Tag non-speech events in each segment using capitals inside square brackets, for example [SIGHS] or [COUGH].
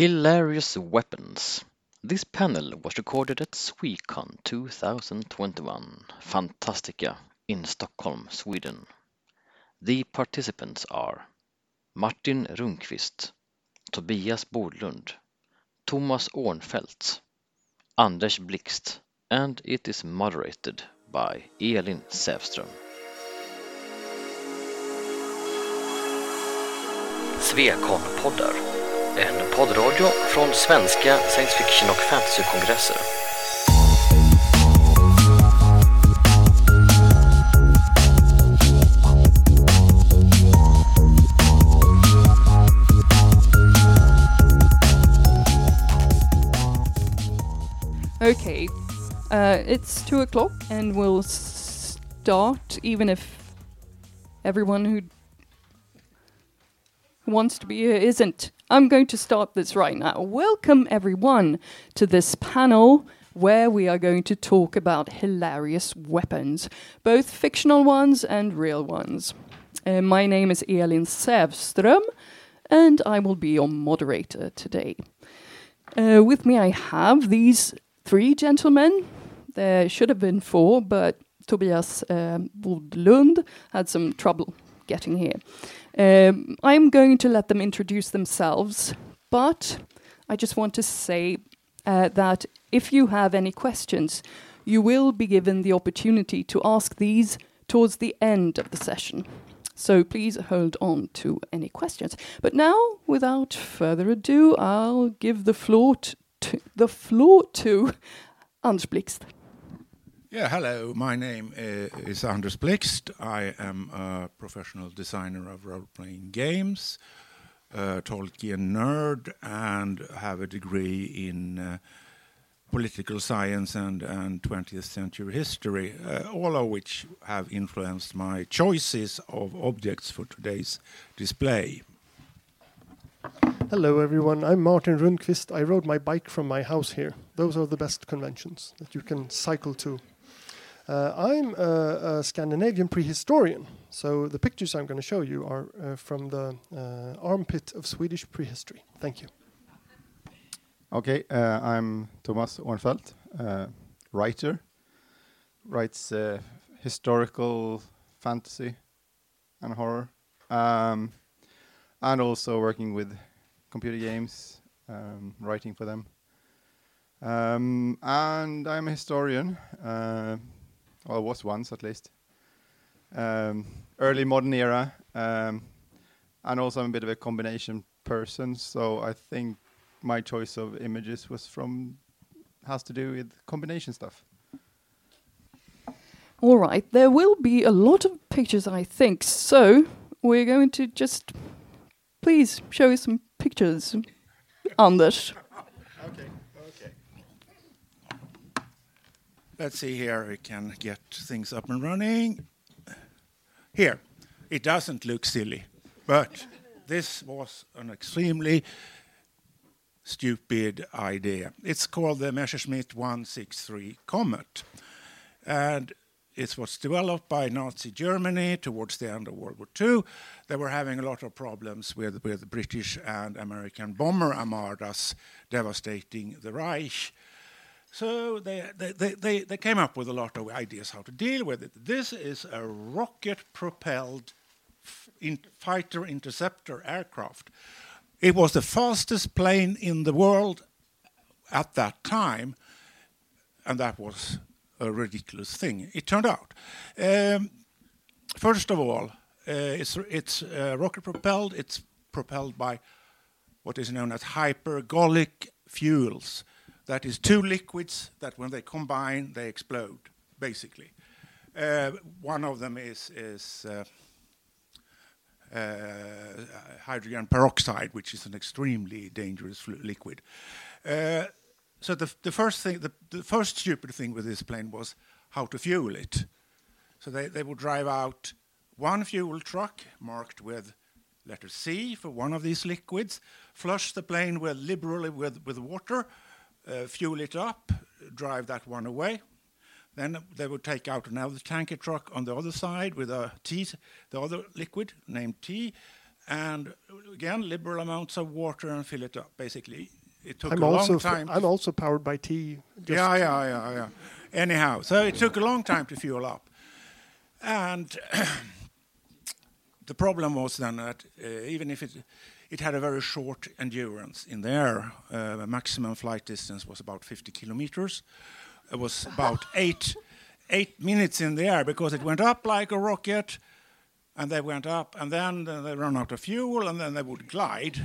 Hilarious Weapons. This panel was recorded at Swecon 2021, Fantastica, in Stockholm, Sweden. The participants are Martin Rundkvist, Tobias Bodlund, Thomas Årnfelt, Anders Blixt, and it is moderated by Elin Sävström. Svekon-poddar, en poddradio från svenska science fiction och fantasykongresser. Okay, uh, it's two o'clock, and we'll start even if everyone who wants to be here isn't. I'm going to start this right now. Welcome, everyone, to this panel where we are going to talk about hilarious weapons, both fictional ones and real ones. Uh, my name is Elin Sävström, and I will be your moderator today. Uh, with me, I have these three gentlemen. There should have been four, but Tobias um, Bodlund had some trouble getting here. Um, I'm going to let them introduce themselves, but I just want to say uh, that if you have any questions, you will be given the opportunity to ask these towards the end of the session. So please hold on to any questions. But now, without further ado, I'll give the floor to the floor to Blixt. Yeah, hello. My name uh, is Anders Blixt. I am a professional designer of role-playing games, a Tolkien nerd, and have a degree in uh, political science and, and 20th century history, uh, all of which have influenced my choices of objects for today's display. Hello, everyone. I'm Martin Rundkvist. I rode my bike from my house here. Those are the best conventions that you can cycle to. Uh, I'm a, a, Scandinavian prehistorian, so the pictures I'm going to show you are uh, from the uh, armpit of Swedish prehistory. Thank you. Okay, uh, I'm Thomas Årnfelt, uh, writer, writes uh, historical fantasy and horror, um, and also working with computer games, um, writing for them. Um, and I'm a historian, or was once at least. Um, early modern era, um, and also I'm a bit of a combination person, so I think my choice of images was from has to do with combination stuff. All right, there will be a lot of pictures, I think. So we're going to just please show us some pictures on this. Okay, okay. Let's see here. We can get things up and running. Here, it doesn't look silly, but this was an extremely stupid idea. It's called the Messerschmitt 163 Komet. And it was developed by Nazi Germany towards the end of World War II. They were having a lot of problems with, with British and American bomber armadas devastating the Reich. So they, they, they, they, came up with a lot of ideas how to deal with it. This is a rocket propelled in fighter interceptor aircraft it was the fastest plane in the world at that time, and that was a ridiculous thing. It turned out. Um, first of all, uh, it's, it's uh, rocket propelled. It's propelled by what is known as hypergolic fuels. That is two liquids that, when they combine, they explode. Basically, uh, one of them is is uh, uh, hydrogen peroxide, which is an extremely dangerous liquid. Uh, so the, the first thing, the, the first stupid thing with this plane was how to fuel it. So they, they would drive out one fuel truck marked with letter C for one of these liquids, flush the plane with liberally with, with water, fuel it up, drive that one away. Then they would take out another tanker truck on the other side with a T, the other liquid named T, and again, liberal amounts of water and fill it up. Basically, it took I'm a also long time. I'm also powered by tea. yeah, yeah, yeah, yeah. Anyhow, so it took a long time to fuel up, and [CLEARS THROAT] the problem was then that uh, even if it it had a very short endurance in the air, uh, the maximum flight distance was about 50 kilometers. It was [LAUGHS] about eight eight minutes in the air because it went up like a rocket, and they went up, and then they ran out of fuel, and then they would glide.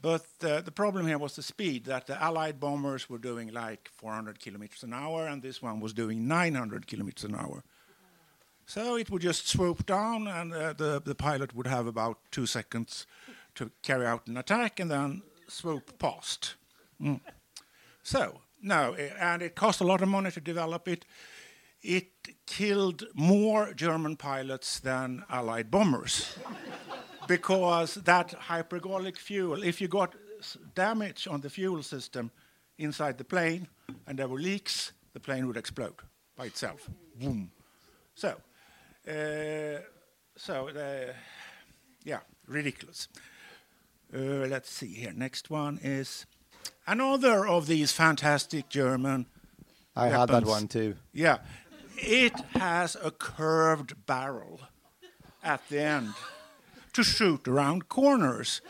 But uh, the problem here was the speed that the Allied bombers were doing like 400 kilometers an hour, and this one was doing 900 kilometers an hour. So it would just swoop down, and uh, the, the pilot would have about two seconds to carry out an attack and then swoop past. Mm. So, no, and it cost a lot of money to develop it. It killed more German pilots than Allied bombers [LAUGHS] because that hypergolic fuel, if you got damage on the fuel system inside the plane and there were leaks, the plane would explode by itself. Boom. So, uh, so uh, yeah, ridiculous. Uh, let's see here. Next one is another of these fantastic German. I had that one too. Yeah, it has a curved barrel at the end to shoot around corners,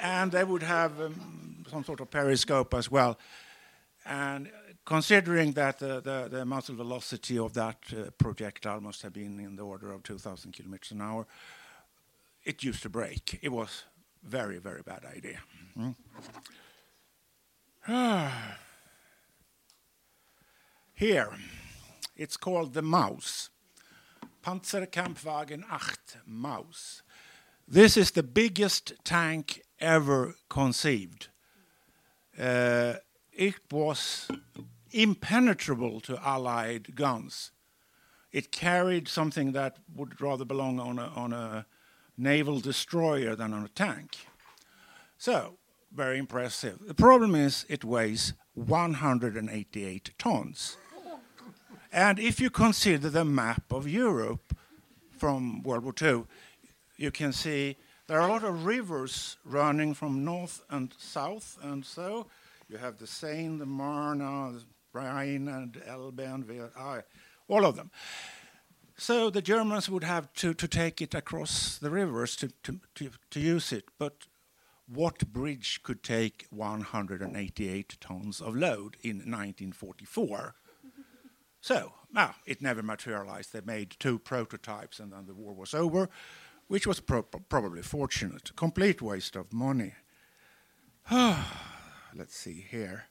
and they would have um, some sort of periscope as well. And considering that the, the, the muzzle velocity of that uh, projectile must have been in the order of 2,000 kilometers an hour, it used to break. It was very, very bad idea. Mm. [SIGHS] Here, it's called the Maus. Panzerkampfwagen 8 Maus. This is the biggest tank ever conceived. Uh, it was impenetrable to Allied guns. It carried something that would rather belong on a, on a naval destroyer than on a tank. So, very impressive. The problem is it weighs 188 tons. And if you consider the map of Europe from World War II, you can see there are a lot of rivers running from north and south, and so you have the Seine, the Marne, the Rhine, and Elbe, and all of them. So the Germans would have to, to take it across the rivers to, to, to, to use it, but what bridge could take 188 tons of load in 1944? [LAUGHS] So, now it never materialized. They made two prototypes and then the war was over, which was pro- probably fortunate. Complete waste of money. [SIGHS] Let's see here.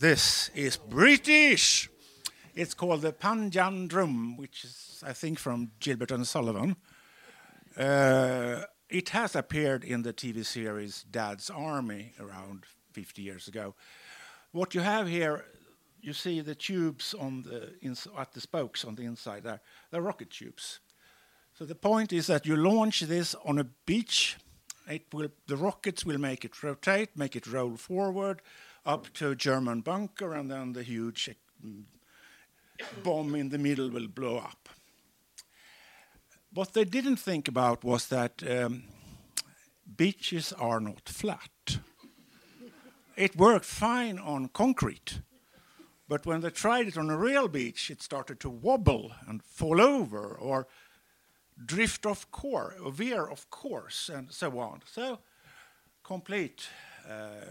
This is British. It's called the Panjandrum, which is, I think, from Gilbert and Sullivan. Uh, it has appeared in the TV series Dad's Army around 50 years ago. What you have here, you see the tubes on the ins- at the spokes on the inside there. They're rocket tubes. So the point is that you launch this on a beach. It will, the rockets will make it rotate, make it roll forward up to a German bunker, and then the huge bomb in the middle will blow up. What they didn't think about was that um, beaches are not flat. It worked fine on concrete, but when they tried it on a real beach, it started to wobble and fall over or drift off course, veer off course, and so on. So, complete uh,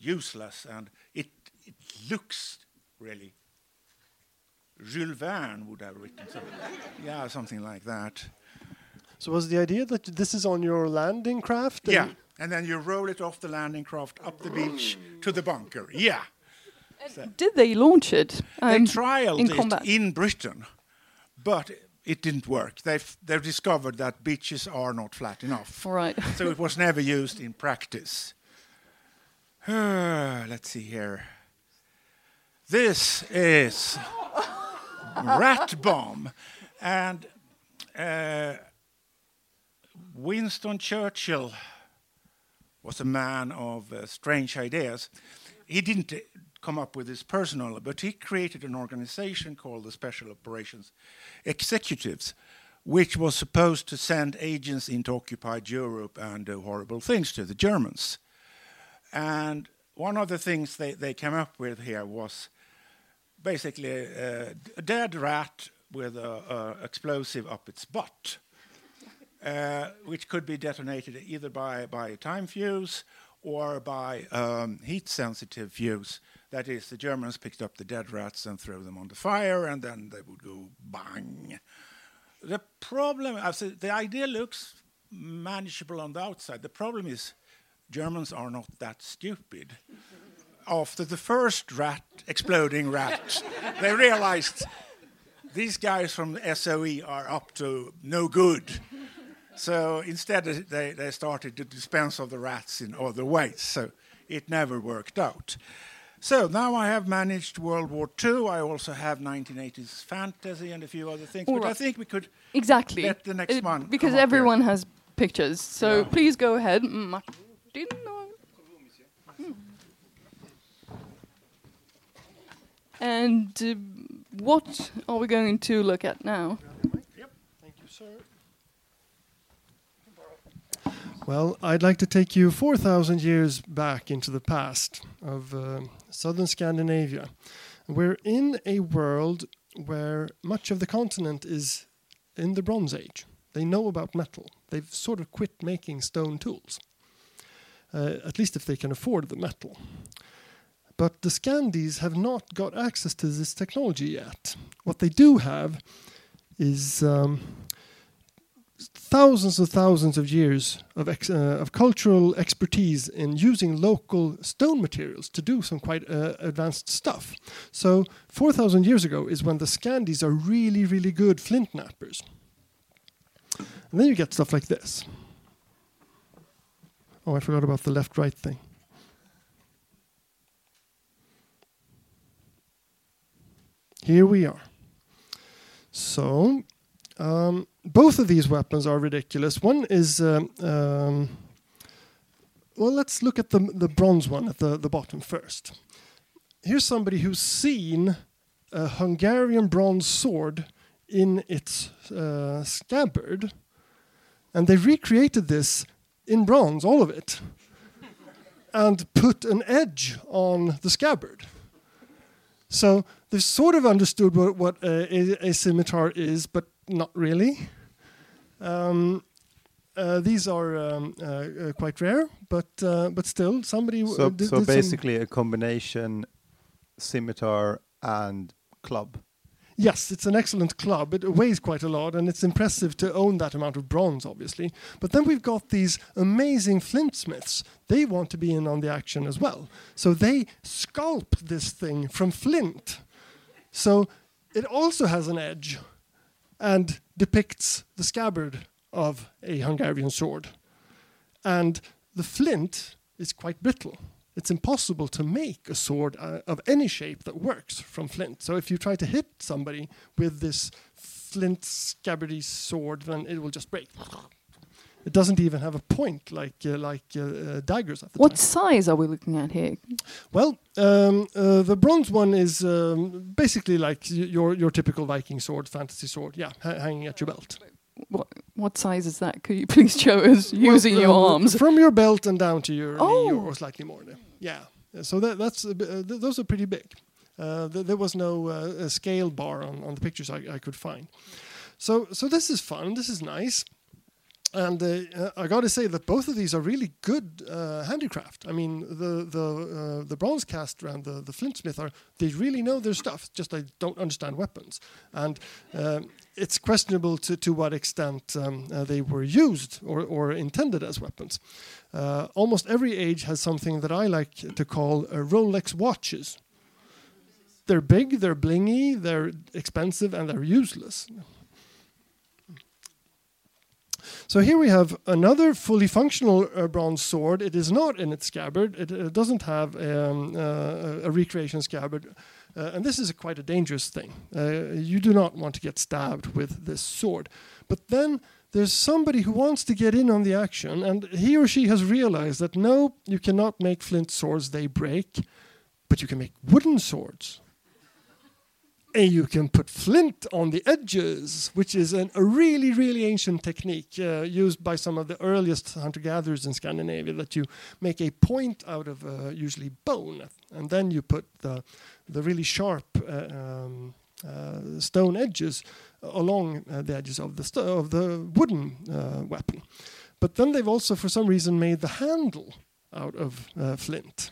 useless, and it, it looks really. Jules Verne would have written something. yeah, something like that. So was the idea that this is on your landing craft? and- Yeah, and then you roll it off the landing craft up the beach to the bunker. Yeah, Did they launch it? they um, trialed in it combat? in Britain, but it didn't work. They've they've discovered that beaches are not flat enough, Right. [LAUGHS] so it was never used in practice. [SIGHS] Let's see here. This is rat bomb, and uh, Winston Churchill was a man of uh, strange ideas. He didn't uh, come up with this personally, but he created an organization called the Special Operations Executives, which was supposed to send agents into occupied Europe and do horrible things to the Germans. And one of the things they, they came up with here was basically a, a dead rat with an explosive up its butt, uh, which could be detonated either by, by a time fuse or by um, heat-sensitive fuse. That is, the Germans picked up the dead rats and threw them on the fire, and then they would go bang. The problem, I said, the idea looks manageable on the outside. The problem is Germans are not that stupid. After the first rat, exploding rat, [LAUGHS] they realized these guys from the SOE are up to no good. So instead, they, they started to dispense of the rats in other ways. So it never worked out. So now I have managed World War II. I also have 1980s fantasy and a few other things. All but I think we could Exactly. let the next Uh, one because up here. everyone has pictures. So Yeah. please go ahead. Martin. Hmm. And uh, what are we going to look at now? Thank you, sir. Well, I'd like to take you 4,000 years back into the past of uh, southern Scandinavia. We're in a world where much of the continent is in the Bronze Age. They know about metal. They've sort of quit making stone tools, uh, at least if they can afford the metal. But the Scandies have not got access to this technology yet. What they do have is um, thousands and thousands of years of, ex- uh, of cultural expertise in using local stone materials to do some quite uh, advanced stuff. So, 4,000 years ago is when the Scandies are really, really good flint knappers. And then you get stuff like this. Oh, I forgot about the left right thing. Here we are. So, um, both of these weapons are ridiculous. One is, um, um, well, let's look at the, the bronze one at the, the bottom first. Here's somebody who's seen a Hungarian bronze sword in its uh, scabbard, and they recreated this in bronze, all of it, and put an edge on the scabbard. So they've sort of understood what, what a, a, a scimitar is, but not really. Um, uh, these are um, uh, uh, quite rare, but uh, but still, somebody So, did, so did basically a combination scimitar and club. Yes, it's an excellent club. It weighs quite a lot, and it's impressive to own that amount of bronze, obviously. But then we've got these amazing flintsmiths. They want to be in on the action as well. So they sculpt this thing from flint. So it also has an edge and depicts the scabbard of a Hungarian sword. And the flint is quite brittle. It's impossible to make a sword uh, of any shape that works from flint. So if you try to hit somebody with this flint scabbardy sword, then it will just break. It doesn't even have a point like uh, like uh, uh, daggers What time. size are we looking at here? Well, um, uh, the bronze one is um, basically like y- your your typical Viking sword, fantasy sword. Yeah, ha- hanging at your belt. What, what size is that? Could you [LAUGHS] please show us using Well, your arms? from your belt and down to your knee, or, Oh. slightly more. Yeah, so that, that's a uh, th- those are pretty big. Uh, th- there was no uh, scale bar on, on the pictures I, I could find. So so this is fun. This is nice. And uh, uh, I got to say that both of these are really good uh, handicraft. I mean, the the uh, the bronze caster and the the flintsmith are they really know their stuff. Just they don't understand weapons, and um, it's questionable to to what extent um, uh, they were used or or intended as weapons. Uh, almost every age has something that I like to call uh, Rolex watches. They're big, they're blingy, they're expensive, and they're useless. So here we have another fully functional uh, bronze sword. It is not in its scabbard. It uh, doesn't have um, uh, a recreation scabbard. Uh, and this is a quite a dangerous thing. Uh, you do not want to get stabbed with this sword. But then there's somebody who wants to get in on the action, and he or she has realized that no, you cannot make flint swords, they break, but you can make wooden swords. And you can put flint on the edges, which is an, a really, really ancient technique uh, used by some of the earliest hunter-gatherers in Scandinavia. That you make a point out of uh, usually bone, and then you put the the really sharp uh, um, uh, stone edges along uh, the edges of the of the wooden uh, weapon. But then they've also, for some reason, made the handle out of flint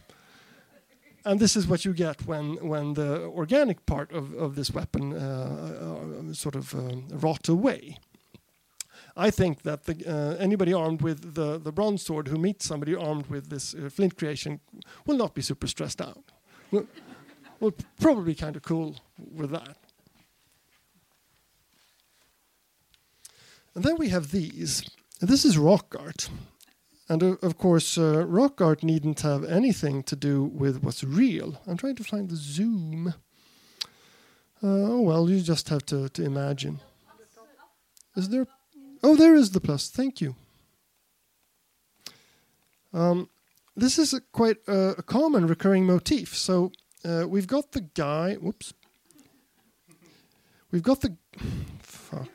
and this is what you get when when the organic part of, of this weapon uh, uh, sort of um, rot away. I think that the, uh, anybody armed with the, the bronze sword who meets somebody armed with this uh, flint creation will not be super stressed out. Will, will probably kind of cool with that. And then we have these. This is rock art. And uh, of course, uh, rock art needn't have anything to do with what's real. I'm trying to find the zoom. Uh, oh well, you just have to, to imagine. Is there? Oh, there is the plus. Thank you. Um, this is a quite uh, a common recurring motif. So uh, we've got the guy. Whoops. We've got the. [SIGHS] Fuck.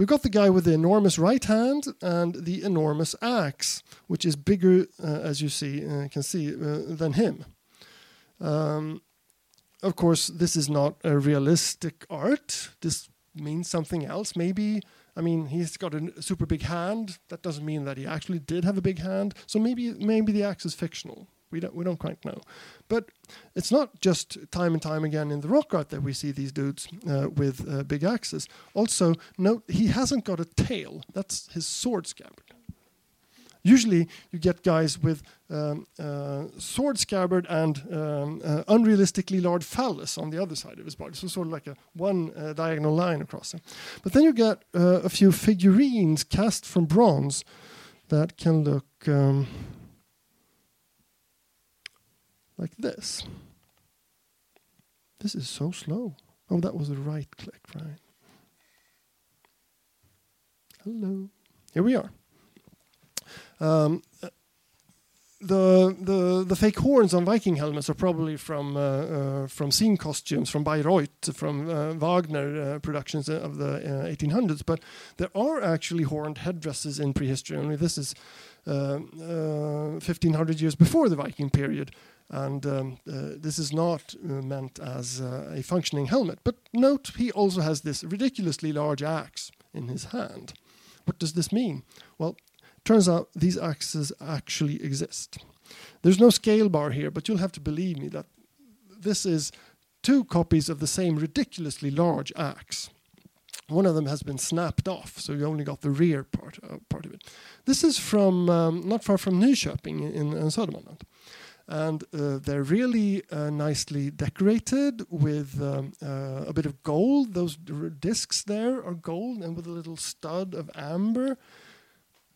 We've got the guy with the enormous right hand and the enormous axe, which is bigger, uh, as you see, uh, can see, uh, than him. Um, of course, this is not a realistic art. This means something else. Maybe, I mean, he's got a super big hand. That doesn't mean that he actually did have a big hand. So maybe, maybe the axe is fictional. We don't, we don't quite know. But it's not just time and time again in the rock art that we see these dudes uh, with uh, big axes. Also, note he hasn't got a tail. That's his sword scabbard. Usually, you get guys with um, uh, sword scabbard and um, uh, unrealistically large phallus on the other side of his body, so sort of like a one uh, diagonal line across him. But then you get uh, a few figurines cast from bronze that can look. Um, like this. This is so slow. Oh, that was a right click, right? Hello. Here we are. Um, the the the fake horns on Viking helmets are probably from uh, uh, from scene costumes from Bayreuth, from uh, Wagner uh, productions of the 1800s. Uh, but there are actually horned headdresses in prehistory. Only this is 1500 uh, years before the Viking period, and um, this is not meant as a functioning helmet. But note, he also has this ridiculously large axe in his hand. What does this mean? Well, turns out these axes actually exist. There's no scale bar here, but you'll have to believe me that this is two copies of the same ridiculously large axe. One of them has been snapped off, so you only got the rear part, uh, part of it. This is from um, not far from Nyköping in, in Södermanland and uh, they're really uh, nicely decorated with um, uh, a bit of gold. Those discs there are gold and with a little stud of amber.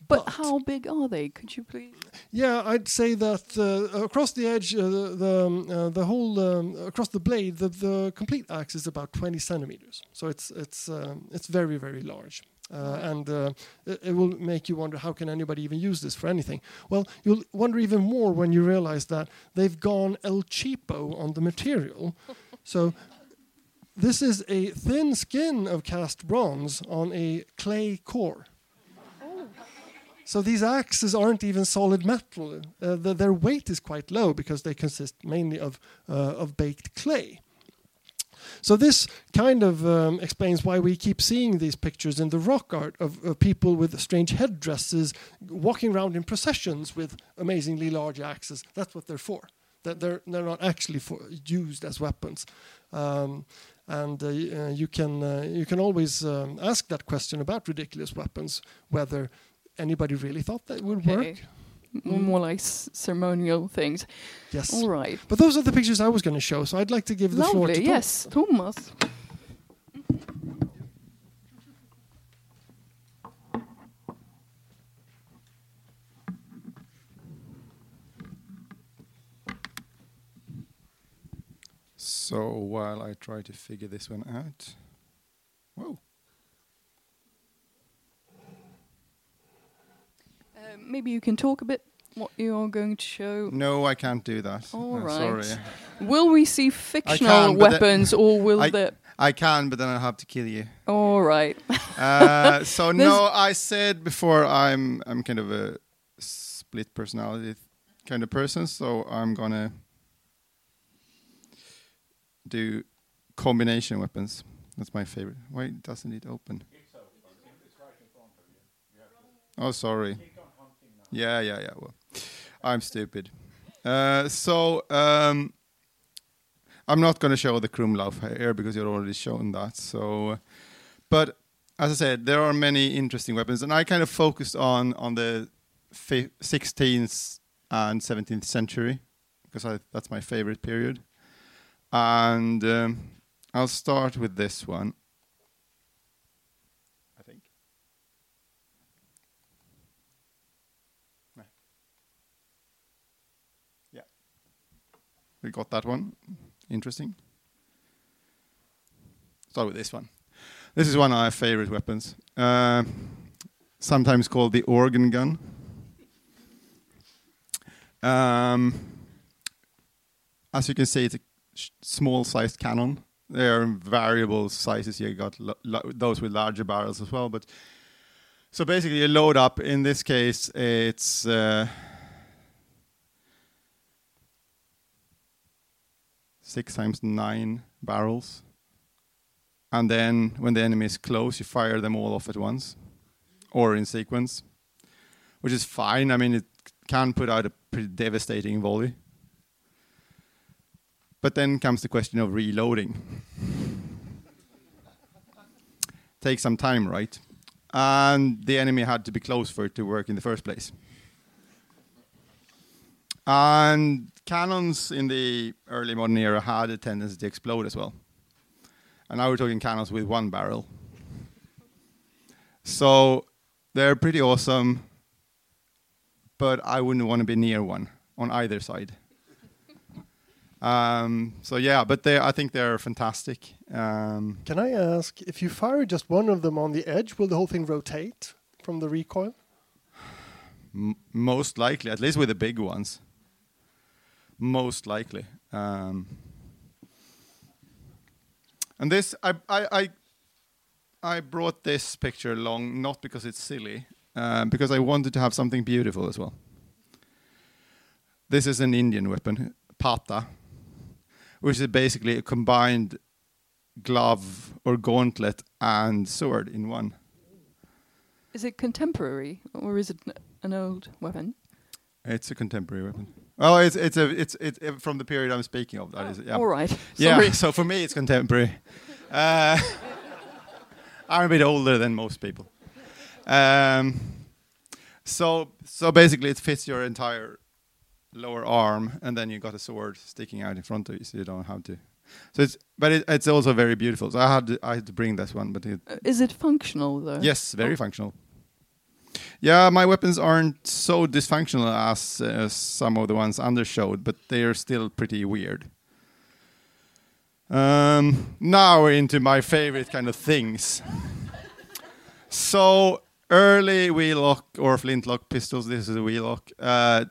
But, but how big are they? Could you please? Yeah, I'd say that uh, across the edge, uh, the the, um, uh, the whole um, across the blade, the, the complete axe is about 20 centimeters. So it's it's um, it's very very large. Uh, and uh, it, it, will make you wonder how can anybody even use this for anything well you'll wonder even more when you realize that they've gone el cheapo on the material [LAUGHS] so this is a thin skin of cast bronze on a clay core. So these axes aren't even solid metal uh, the, their weight is quite low because they consist mainly of, uh, of baked clay so this kind of um, explains why we keep seeing these pictures in the rock art of, of, people with strange headdresses walking around in processions with amazingly large axes. That's what they're for. That they're they're not actually for, used as weapons. Um, and uh, uh, you can uh, you can always um, ask that question about ridiculous weapons, whether anybody really thought that would okay. work more mm. like ceremonial things. Yes. All right. But those are the pictures I was going to show, so I'd like to give the Lovely, floor to yes, Thomas. So while I try to figure this one out, whoa. Maybe you can talk a bit what you're going to show? No, I can't do that. All I'm right. Sorry. Will we see fictional can, but the- weapons, or will I- the? I can, but then I'll have to kill you. All right. Uh, so [LAUGHS] no, I said before I'm I'm kind of a split personality kind of person, so I'm gonna do combination weapons. That's my favorite. Why doesn't it open? Oh, sorry. Yeah, yeah, yeah. Well, I'm stupid. Uh, so um, I'm not going to show the Krummlauf here because you've already shown that. So, but as I said, there are many interesting weapons, and I kind of focused on on the fi- 16th and 17th century because I, that's my favorite period. And um, I'll start with this one. We got that one. Interesting. Start with this one. This is one of my favorite weapons. Uh, sometimes called the organ gun. Um, as you can see, it's a sh- small-sized cannon. There are variable sizes. You got those with larger barrels as well. But so basically, you load up. In this case, it's uh, six times nine barrels. And then when the enemy is close, you fire them all off at once or in sequence, which is fine. I mean, it can put out a pretty devastating volley. But then comes the question of reloading. [LAUGHS] Takes some time, right? And the enemy had to be close for it to work in the first place. And cannons in the early modern era had a tendency to explode as well. And now we're talking cannons with one barrel. So they're pretty awesome, but I wouldn't want to be near one on either side. [LAUGHS] Um, so yeah, but they I think they're fantastic. Um, Can I ask if you fire just one of them on the edge, will the whole thing rotate from the recoil? m- most likely, at least with the big ones. Most likely. Um, and this, I, I, I, I brought this picture along not because it's silly, um, because I wanted to have something beautiful as well. This is an Indian weapon, pata, which is basically a combined glove or gauntlet and sword in one. Is it contemporary or is it an old weapon? It's a contemporary weapon. Oh, it's it's a it's it's from the period I'm speaking of. That is, yeah. All right. Yeah. Sorry. So for me, it's contemporary. Uh, [LAUGHS] I'm a bit older than most people. Um, so so basically, it fits your entire lower arm, and then you got a sword sticking out in front of you, so you don't have to. So it's but it, it's also very beautiful. So I had to, I had to bring this one, but it, Uh, is it functional though? Yes, very Oh. functional. Yeah, my weapons aren't so dysfunctional as uh, some of the ones Anders showed, but they are still pretty weird. Um, now we're into my favorite kind of things. so early wheellock or flintlock pistols. This is a wheellock. Uh,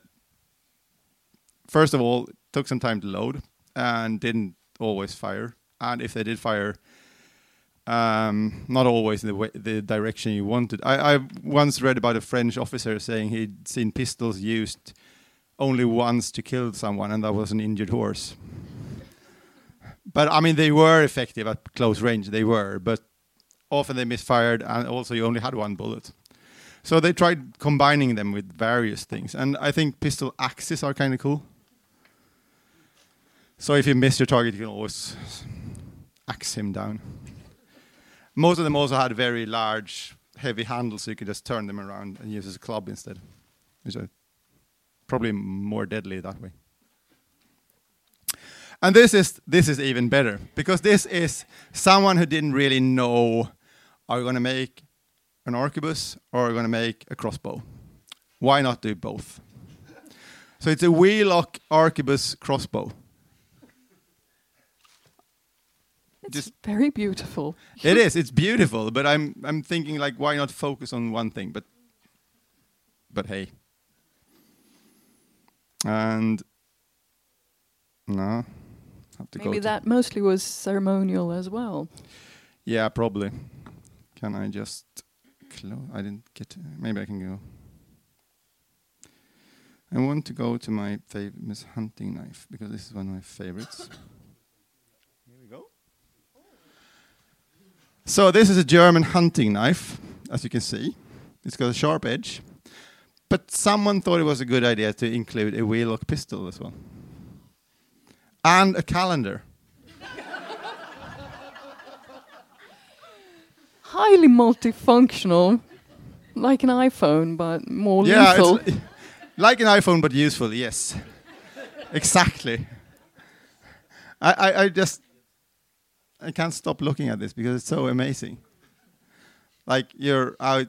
first of all, took some time to load and didn't always fire. And if they did fire, um, not always in the way, the direction you wanted. I, I once read about a French officer saying he'd seen pistols used only once to kill someone, and that was an injured horse. But I mean, they were effective at close range. They were, but often they misfired, and also you only had one bullet. So they tried combining them with various things, and I think pistol axes are kind of cool. So if you miss your target, you can always axe him down. Most of them also had very large, heavy handles, so you could just turn them around and use as a club instead, are probably more deadly that way. And this is this is even better because this is someone who didn't really know are we going to make an arquebus or are we going to make a crossbow? Why not do both? So it's a wheellock arquebus crossbow. It's Just- very beautiful. It is. It's beautiful, but I'm I'm thinking like, why not focus on one thing? But but hey, And no, have to go. Maybe to- that mostly was ceremonial as well. Yeah, probably. Can I just close? I didn't get. To, maybe I can go. I want to go to my famous hunting knife because this is one of my favorites. Here we go. So this is a German hunting knife, as you can see. It's got a sharp edge. But someone thought it was a good idea to include a wheellock pistol as well. And a calendar. [LAUGHS] Highly multifunctional, like an iPhone, but more yeah, lethal. it's li- [LAUGHS] like an iPhone but useful. Yes, exactly. I, I, I just I can't stop looking at this because it's so amazing. Like you're out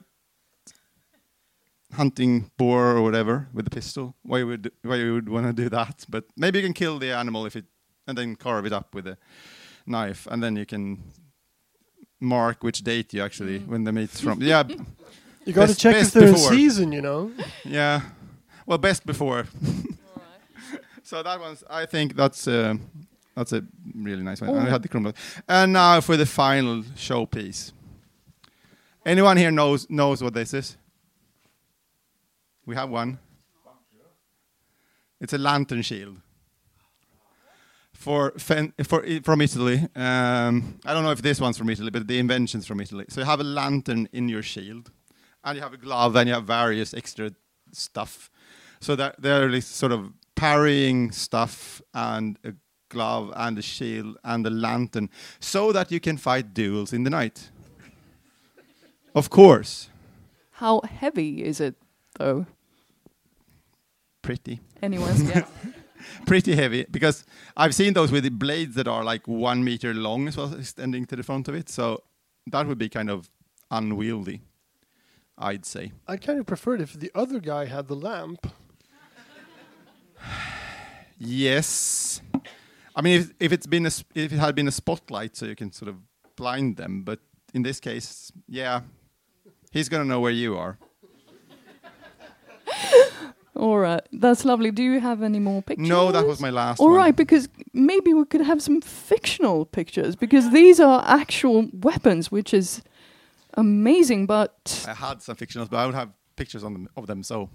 hunting boar or whatever with a pistol. Why would why you would want to do that? But maybe you can kill the animal if it and then carve it up with a knife, and then you can mark which date you actually when the meat's from. Yeah, [LAUGHS] You got to check if best they're in season, you know. Yeah. Well, best before. [LAUGHS] [LAUGHS] so that one's. I think that's uh, that's a really nice one. I Oh. had the crumble. And now for the final showpiece. Anyone here knows knows what this is? We have one. It's a lantern shield. For fen- for i- from Italy. Um, I don't know if this one's from Italy, but the invention's from Italy. So you have a lantern in your shield, and you have a glove, and you have various extra stuff. So that they're sort of parrying stuff and a glove and the shield and the lantern, so that you can fight duels in the night. Of course, How heavy is it, though? pretty. Anyone's guess? [LAUGHS] pretty heavy because I've seen those with the blades that are like one meter long as well, extending to the front of it. So that would be kind of unwieldy, I'd say. I'd kind of prefer it if the other guy had the lamp. [SIGHS] Yes, I mean if, if it's been a, if it had been a spotlight, so you can sort of blind them. But in this case, yeah, he's gonna know where you are. [LAUGHS] All right, that's lovely. Do you have any more pictures? No, that was my last All one. right, because maybe we could have some fictional pictures because these are actual weapons, which is amazing. But I had some fictionals, but I don't have pictures on them, of them. So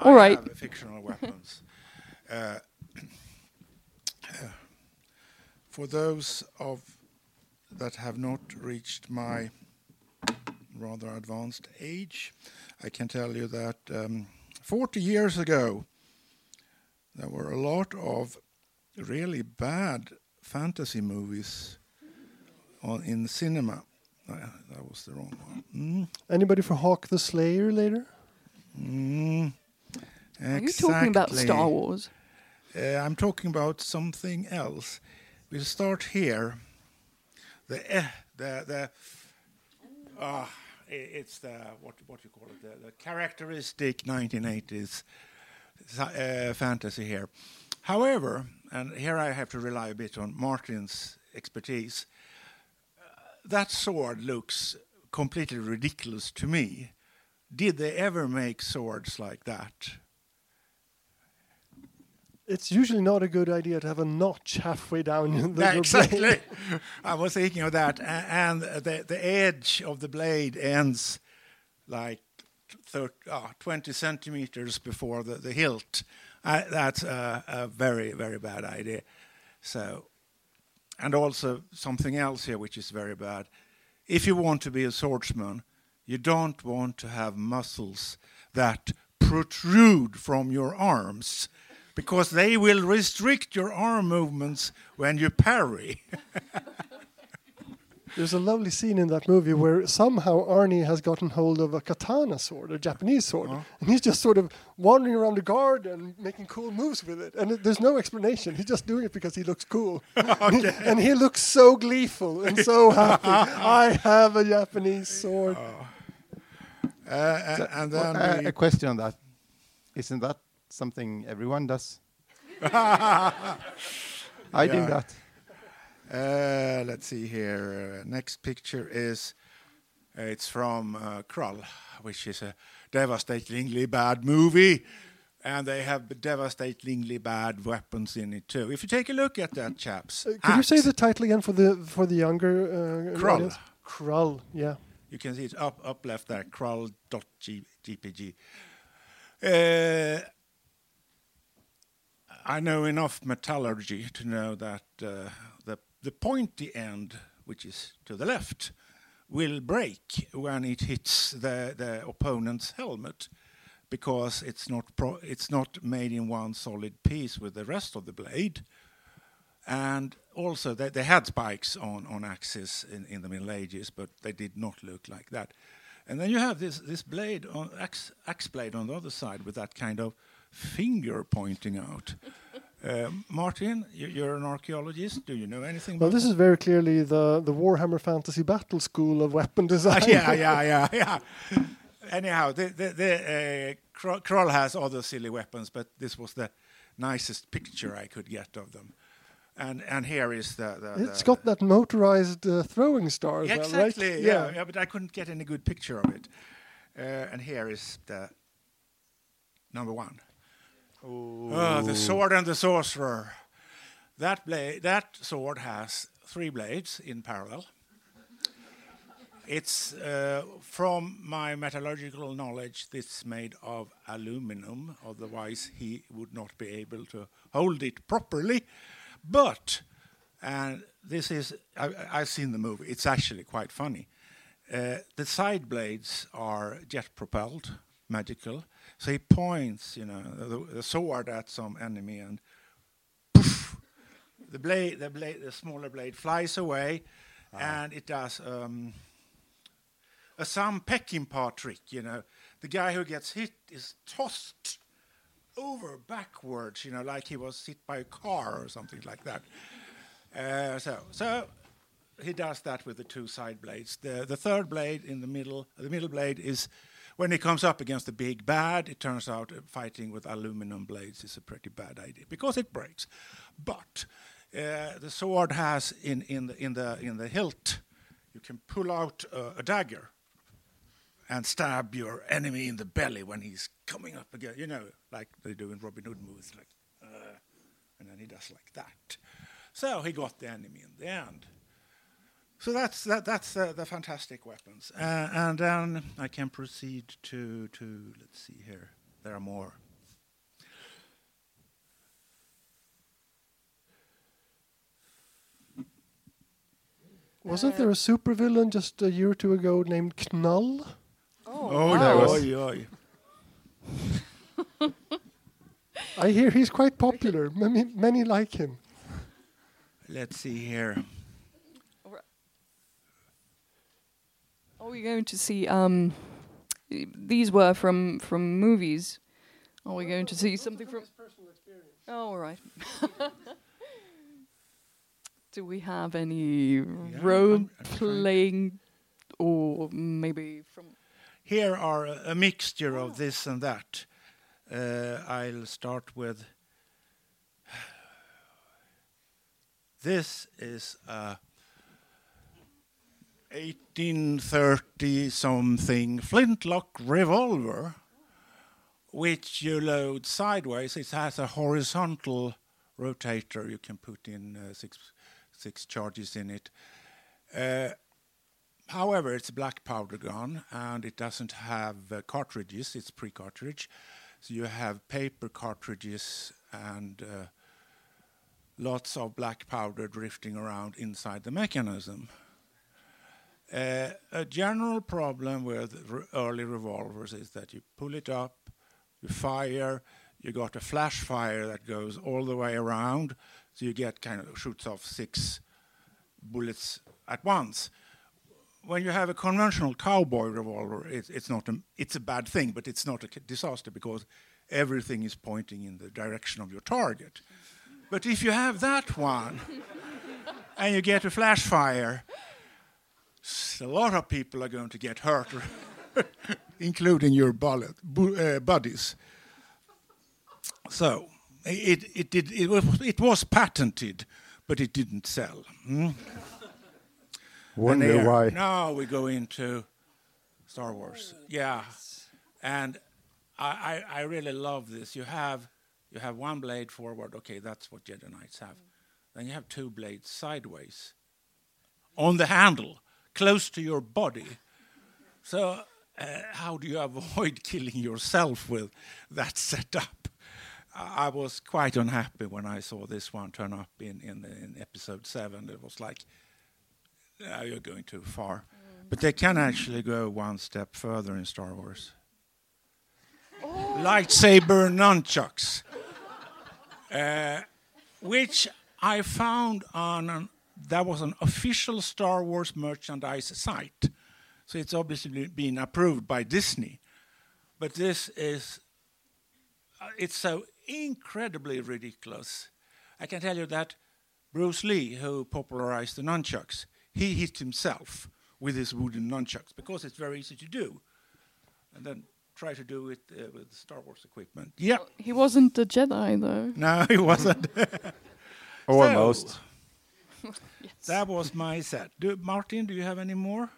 All I right. have fictional weapons. Uh, [CLEARS THROAT] for those of that have not reached my rather advanced age, I can tell you that um, 40 years ago there were a lot of really bad fantasy movies on in cinema. Uh, that was the wrong one. Mm, Anybody for Hawk the Slayer later? mm, are you talking about. Star Wars? Uh, I'm talking about something else. We'll start here. The eh, the the i- it's the what what you call it the, the characteristic 1980s uh, fantasy here. However, and here I have to rely a bit on Martin's expertise. uh, that sword looks completely ridiculous to me. Did they ever make swords like that? It's usually not a good idea to have a notch halfway down [LAUGHS] the, Yeah, exactly. blade. [LAUGHS] I was thinking of that, and the the edge of the blade ends like 30, ah, 20 centimeters before the, the hilt. I, that's a, a very very bad idea. So, and also something else here which is very bad. If you want to be a swordsman, you don't want to have muscles that protrude from your arms. Because they will restrict your arm movements when you parry. [LAUGHS] There's a lovely scene in that movie where somehow Arnie has gotten hold of a katana sword, a Japanese sword, and he's just sort of wandering around the garden making cool moves with it. And it, there's no explanation. He's just doing it because he looks cool. [LAUGHS] [LAUGHS] and he looks so gleeful and so happy. I have a Japanese sword. Uh, a- and then Uh, a question on that: Isn't that something everyone does? [LAUGHS] I do Yeah. that. Uh, let's see here. Uh, next picture is it's from uh, Krull, which is a devastatingly bad movie. and they have devastatingly bad weapons in it too. If you take a look at that, chaps, Uh, Could you say the title again for the for the younger uh, Krull. audience? Krull, yeah. You can see it up up left there, crawl.gpg. Uh, I know enough metallurgy to know that uh, the pointy end, which is to the left, will break when it hits the, opponent's helmet because it's not pro- it's not made in one solid piece with the rest of the blade. And also, they, had spikes on, on axes in, in the Middle Ages, but they did not look like that. And then you have this, this blade, axe blade on the other side with that kind of finger pointing out. [LAUGHS] uh, Martin, you, you're an archaeologist. Do you know anything Well, about this is very clearly the the Warhammer Fantasy Battle School of weapon [LAUGHS] design. Ah, yeah, yeah, yeah, yeah. Anyhow, the, the, the, uh, Krull has other silly weapons, but this was the nicest picture I could get of them. And and here is the. the It's the- got that motorized uh, throwing star Yeah, well, right? exactly. Yeah. yeah, but I couldn't get any good picture of it. Uh, and here is the number one. Oh, the sword and the sorcerer. That blade, that sword has three blades in parallel. It's uh, from my metallurgical knowledge. This is made of aluminum, otherwise he would not be able to hold it properly. But, and this is, I, I've seen the movie. It's actually quite funny. Uh, the side blades are jet propelled, magical. So he points, you know, the, the sword at some enemy, and poof, the blade, the blade, the smaller blade flies away, and it does um, a Sam Peckinpah trick. You know, the guy who gets hit is tossed over backwards, you know, like he was hit by a car or something like that. Uh, so, so he does that with the two side blades. The the third blade in the middle, the middle blade is when he comes up against the big bad. It turns out fighting with aluminum blades is a pretty bad idea because it breaks. But uh, the sword has in in the in the in the hilt, you can pull out uh, a dagger and stab your enemy in the belly when he's coming up again. You know, like they do in Robin Hood movies, like, uh, and then he does like that. So he got the enemy in the end. So that's that, that's uh, the fantastic weapons, uh, and then I can proceed to to let's see here. There are more. Wasn't there a supervillain just a year or two ago named Knull? Oh, There was- oi, oi. [LAUGHS] I hear he's quite popular. Many, many like him. Let's see here. Are we going to see? Um, these were from from movies. Are we going to see something from? Personal experience? Oh, all right. [LAUGHS] Do we have any role I'm- I'm playing, or maybe from? Here are a, a mixture of this and that. Uh, I'll start with. [SIGHS] This is a 1830 something flintlock revolver, which you load sideways. It has a horizontal rotator. You can put in uh, six six charges in it. Uh, However, it's a black powder gun and it doesn't have uh, cartridges, it's pre cartridge. So you have paper cartridges and uh, lots of black powder drifting around inside the mechanism. Uh, a general problem with early revolvers is that you pull it up, you fire, you got a flash fire that goes all the way around, so you get kind of shoots off six bullets at once when you have a conventional cowboy revolver, it's, it's not a, it's a bad thing, but it's not a disaster because everything is pointing in the direction of your target. But if you have that one and you get a flash fire, a lot of people are going to get hurt, [LAUGHS] including your bullet, bu- uh, buddies. So it, it, did, it, was, it was patented, but it didn't sell. hmm? Wonder why. Now we go into Star Wars. Yeah. And I, I, I really love this. You have you have one blade forward. Okay, that's what Jedi Knights have. Then you have two blades sideways on the handle, close to your body. So uh, how do you avoid [LAUGHS] killing yourself with that setup? I was quite unhappy when I saw this one turn up in, in, in episode seven. It was like, now you're going too far. But they can actually go one step further in Star Wars. Lightsaber nunchucks, [LAUGHS] uh, which I found on an, that was an official Star Wars merchandise site. So it's obviously been approved by Disney. But this is, uh, it's so incredibly ridiculous. I can tell you that Bruce Lee, who popularized the nunchucks, he hit himself with his wooden nunchucks because it's very easy to do. And then try to do it uh, with Star Wars equipment. Yeah, He wasn't a Jedi, though. no, he wasn't. [LAUGHS] Almost. So, [LAUGHS] that was my set. Do, Martin, do you have any more?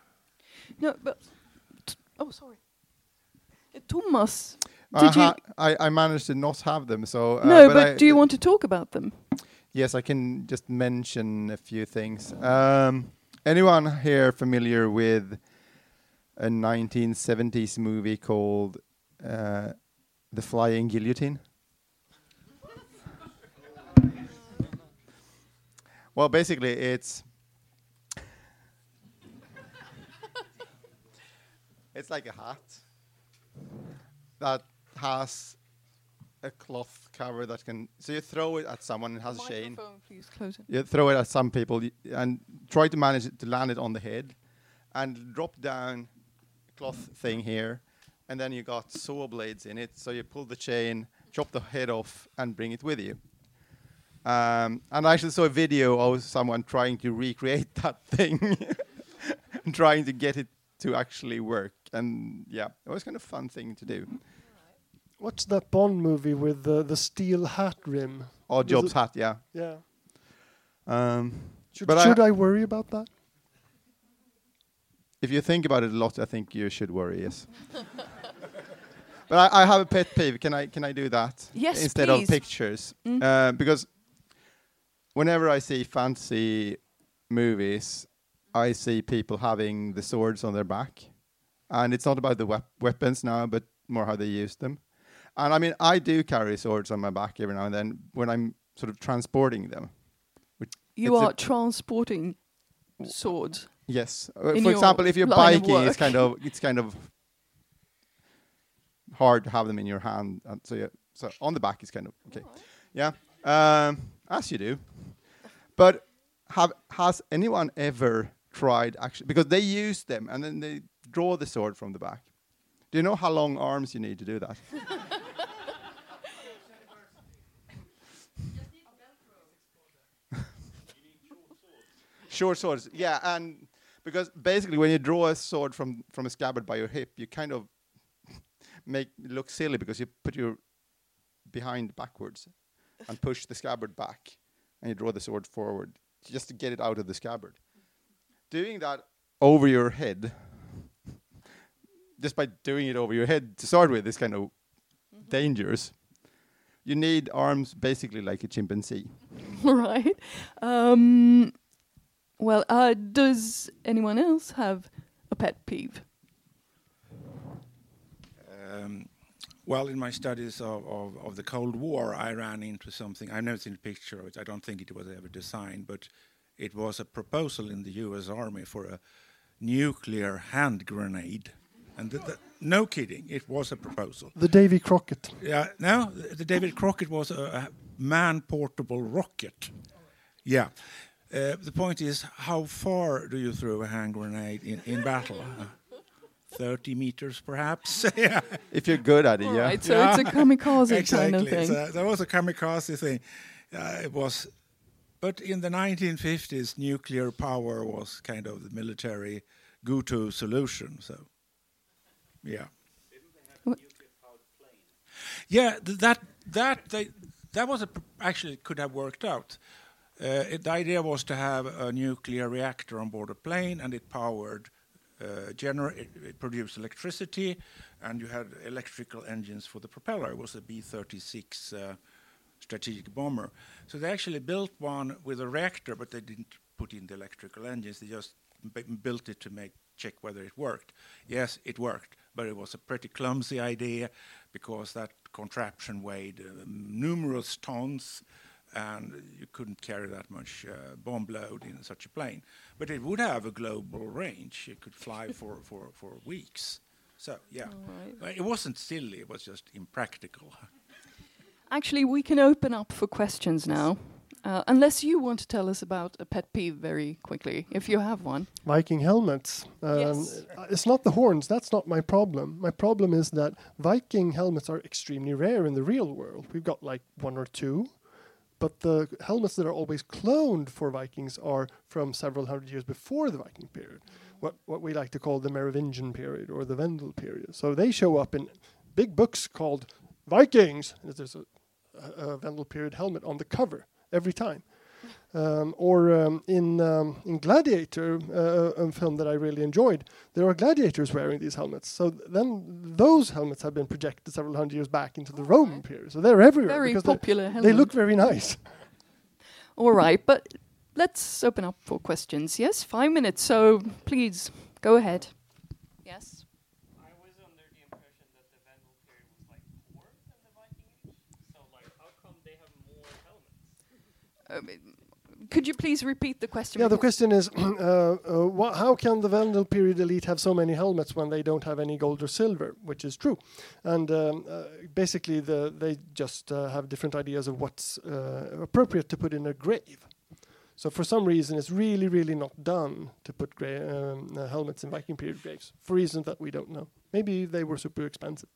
No, but. Oh, sorry. Uh, Thomas, I, did you. ha- I, I managed to not have them, so. Uh, no, but, I- do you want to talk about them? Yes, I can just mention a few things. Um, anyone here familiar with a 1970s movie called uh, The Flying Guillotine? Well, basically, it's it's like a hat that has a cloth cover that can. So you throw it at someone, it has a chain. Please close it. You throw it at some people y- and try to manage it to land it on the head and drop down cloth thing here. And then you got saw blades in it. So you pull the chain, chop the head off, and bring it with you. Um, and I actually saw a video of someone trying to recreate [LAUGHS] that thing and [LAUGHS] trying to get it to actually work. And yeah, it was kind of a fun thing to do. What's that Bond movie with the the steel hat rim? Or Oddjob's hat, yeah. Yeah. Um, Should, But I- I, worry about that? If you think about it a lot, I think you should worry. Yes. [LAUGHS] but I, I have a pet peeve. Can I can I do that Yes, instead please. of pictures? Mm. Uh, because whenever I see fantasy movies, I see people having the swords on their back, and it's not about the wep- weapons now, but more how they use them. And I mean, I do carry swords on my back every now and then when I'm sort of transporting them. You are transporting swords. Yes. Uh, In For example, if you're biking, it's kind of it's kind of hard to have them in your hand. And so yeah, so on the back is kind of okay. Yeah. Um, as you do. But have has anyone ever tried actually because they use them and then they draw the sword from the back. Do you know how long arms you need to do that? [LAUGHS] Short swords, yeah, and because basically when you draw a sword from from a scabbard by your hip, you kind of make it look silly because you put your behind backwards and push the scabbard back, and you draw the sword forward just to get it out of the scabbard. Doing that over your head, just by doing it over your head to start with, is kind of dangerous. You need arms basically like a chimpanzee. [LAUGHS] right. Um, well, uh, does anyone else have a pet peeve? Um, well, in my studies of, of, of the Cold War, I ran into something. I've never seen a picture of it. I don't think it was ever designed, but it was a proposal in the U.S. Army for a nuclear hand grenade. And th- th- no kidding, it was a proposal. The Davy Crockett. Yeah, no, the David Crockett was a, a man-portable rocket. Yeah. Uh, the point is, how far do you throw a hand grenade in, in battle? Uh, 30 meters, perhaps? [LAUGHS] yeah. If you're good at it, yeah. Right, so it's a kamikaze [LAUGHS] kind of thing. So that was a kamikaze thing. Uh, it was, but in the 1950s, nuclear power was kind of the military go-to solution. So, yeah. Yeah, th- that that they, that was a pr- actually could have worked out. Uh, it, the idea was to have a nuclear reactor on board a plane, and it powered gener- it, it produced electricity, and you had electrical engines for the propeller. It was a B-36 uh, strategic bomber. So they actually built one with a reactor, but they didn't put in the electrical engines. They just built it to make check whether it worked. Yes, it worked, but it was a pretty clumsy idea because that contraption weighed uh, numerous tons and you couldn't carry that much uh, bomb load in such a plane. But it would have a global range. It could fly for, [LAUGHS] for, for weeks. So, yeah. All But It wasn't silly, it was just impractical. [LAUGHS] Actually, we can open up for questions now. Uh, unless you want to tell us about a pet peeve very quickly, if you have one. Viking helmets. Um, Yes. uh, It's not the horns. That's not my problem. My problem is that Viking helmets are extremely rare in the real world. We've got like one or two, but the helmets that are always cloned for Vikings are from several hundred years before the Viking period. What what we like to call the Merovingian period or the Vendel period. So they show up in big books called Vikings. There's a, a, a Vendel period helmet on the cover every time. Um, or um, in um, in Gladiator, uh, a film that I really enjoyed, there are gladiators wearing these helmets. So th- then those helmets have been projected several hundred years back into the Roman period. So they're everywhere Very because they're- popular they look very nice. [LAUGHS] All right, but let's open up for questions. Yes, five minutes. So please go ahead. Yes. I was under the impression that the Vendel period was like poor than the Viking Age. So like, how come they have more helmets? Um, could you please repeat the question? Yeah, the question is, [CLEARS THROAT] uh, uh, wha- how can the Vendel period elite have so many helmets when they don't have any gold or silver? Which is true, and um, uh, basically the, they just uh, have different ideas of what's uh, appropriate to put in a grave. So for some reason, it's really, really not done to put gra- um, uh, helmets in Viking period graves for reasons that we don't know. Maybe they were super expensive.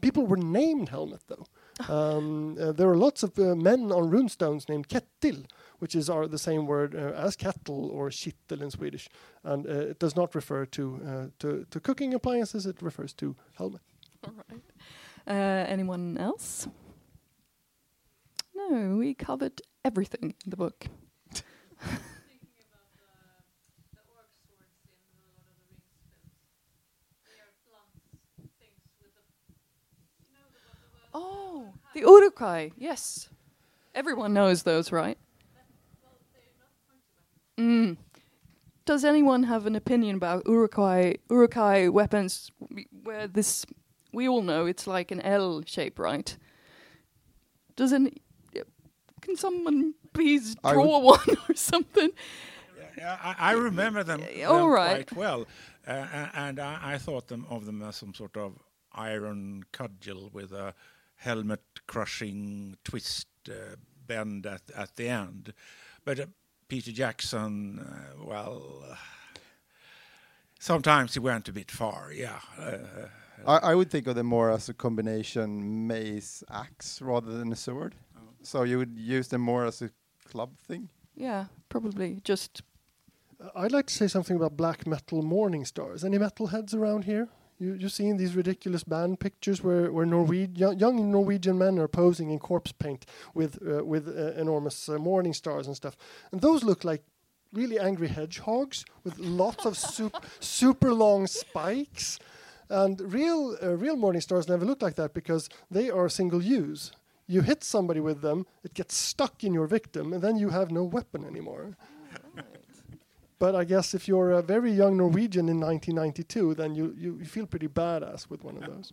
People were named helmet though. [LAUGHS] um, there are lots of uh, men on runestones named Kettil, which is our, the same word uh, as kettle or kittel in Swedish, and uh, it does not refer to, uh, to to cooking appliances. It refers to helmet. All right. Uh, anyone else? No, we covered everything in the book. thinking about the, the orc swords in the Lord of the Rings films. They are blunt things with a, you know, the, the, the Oh, the Uruk-hai. Yes, everyone knows those, right? well, they're not pointy weapons. Mm. Does anyone have an opinion about Uruk-hai Uruk-hai weapons? Where this, we all know it's like an L shape, right? Does any? Can someone please I draw one [LAUGHS] or something? Yeah, I, I remember them, Uh, them all right. quite well, uh, and I, I thought them of them as some sort of iron cudgel with a helmet-crushing twist uh, bend at at the end. But uh, Peter Jackson, uh, well, uh, sometimes he went a bit far. Yeah, uh, I, I would think of them more as a combination mace axe rather than a sword. So you would use them more as a club thing. Yeah, probably just. Uh, I'd like to say something about black metal morning stars. Any metalheads around here? You you seen these ridiculous band pictures where where Norweg- young, young Norwegian men are posing in corpse paint with uh, with uh, enormous uh, morning stars and stuff, and those look like really angry hedgehogs with lots of sup- [LAUGHS] super long spikes. And real uh, real morning stars never look like that because they are single use. You hit somebody with them, it gets stuck in your victim, and then you have no weapon anymore. But I guess if you're a very young Norwegian in 1992, then you, you, you feel pretty badass with one of those.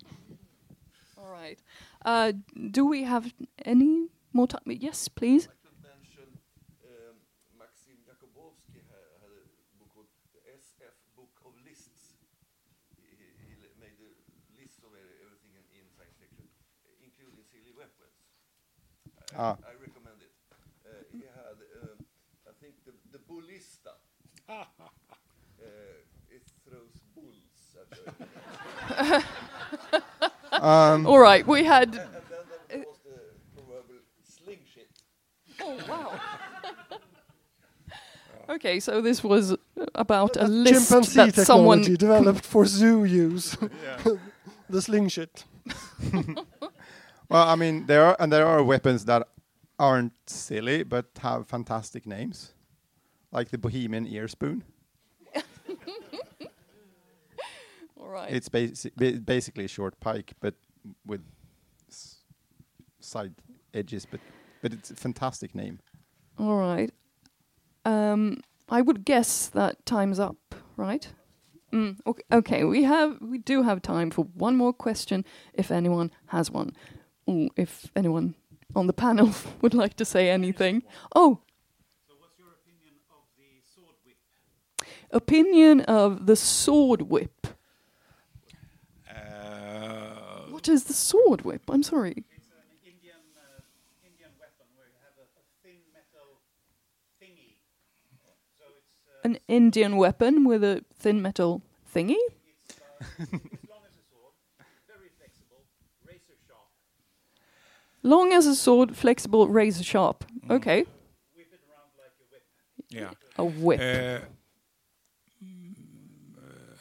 All right. Uh, do we have any more time? Yes, please. I could mention um, Maxim Jakubowski ha- had a book called the SF Book of Lists. He, he, he li- made a list of e- everything in, in science fiction, uh, including silly weapons. I, Ah. I recommend it. Uh, he had, um, I think, the, the Bullista. uh, it throws bulls at the Um, All right, we had. And then the proverbial sling shit. Oh wow. [LAUGHS] okay, so this was about a That's list chimpanzee that someone. developed for zoo use. [LAUGHS] [LAUGHS] the slingshot. well, I mean, there are and there are weapons that aren't silly but have fantastic names, like the Bohemian ear spoon. All right. It's basi- basically a short pike, but with s- side edges. But but it's a fantastic name. All right. Um, I would guess that time's up, right? Mm, okay, okay, we have we do have time for one more question if anyone has one. Or if anyone on the panel [LAUGHS] would like to say anything. Oh. So what's your opinion of the sword whip. Uh, What is the sword whip? I'm sorry. It's an Indian uh, Indian weapon where you have a, a thin metal thingy. So it's uh, An Indian weapon with a thin metal thingy? it's uh, [LAUGHS] as long as a sword, very flexible, razor sharp. Long as a sword, flexible, razor sharp. Okay. Whip it around like a whip. yeah. A whip. Uh, mm, uh,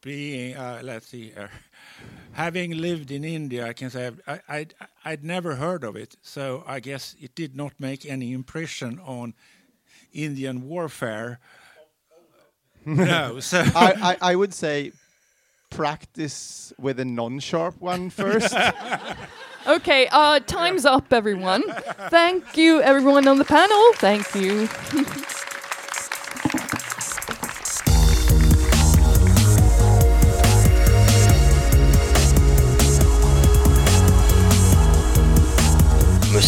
being, uh, let's see here, having lived in India, I can say I, I'd, I'd never heard of it, so I guess it did not make any impression on Indian warfare. [LAUGHS] no, so I, I I would say practice with a non-sharp one [LAUGHS] first. Okay, uh, time's up, everyone. Thank you, everyone on the panel. Thank you. [LAUGHS]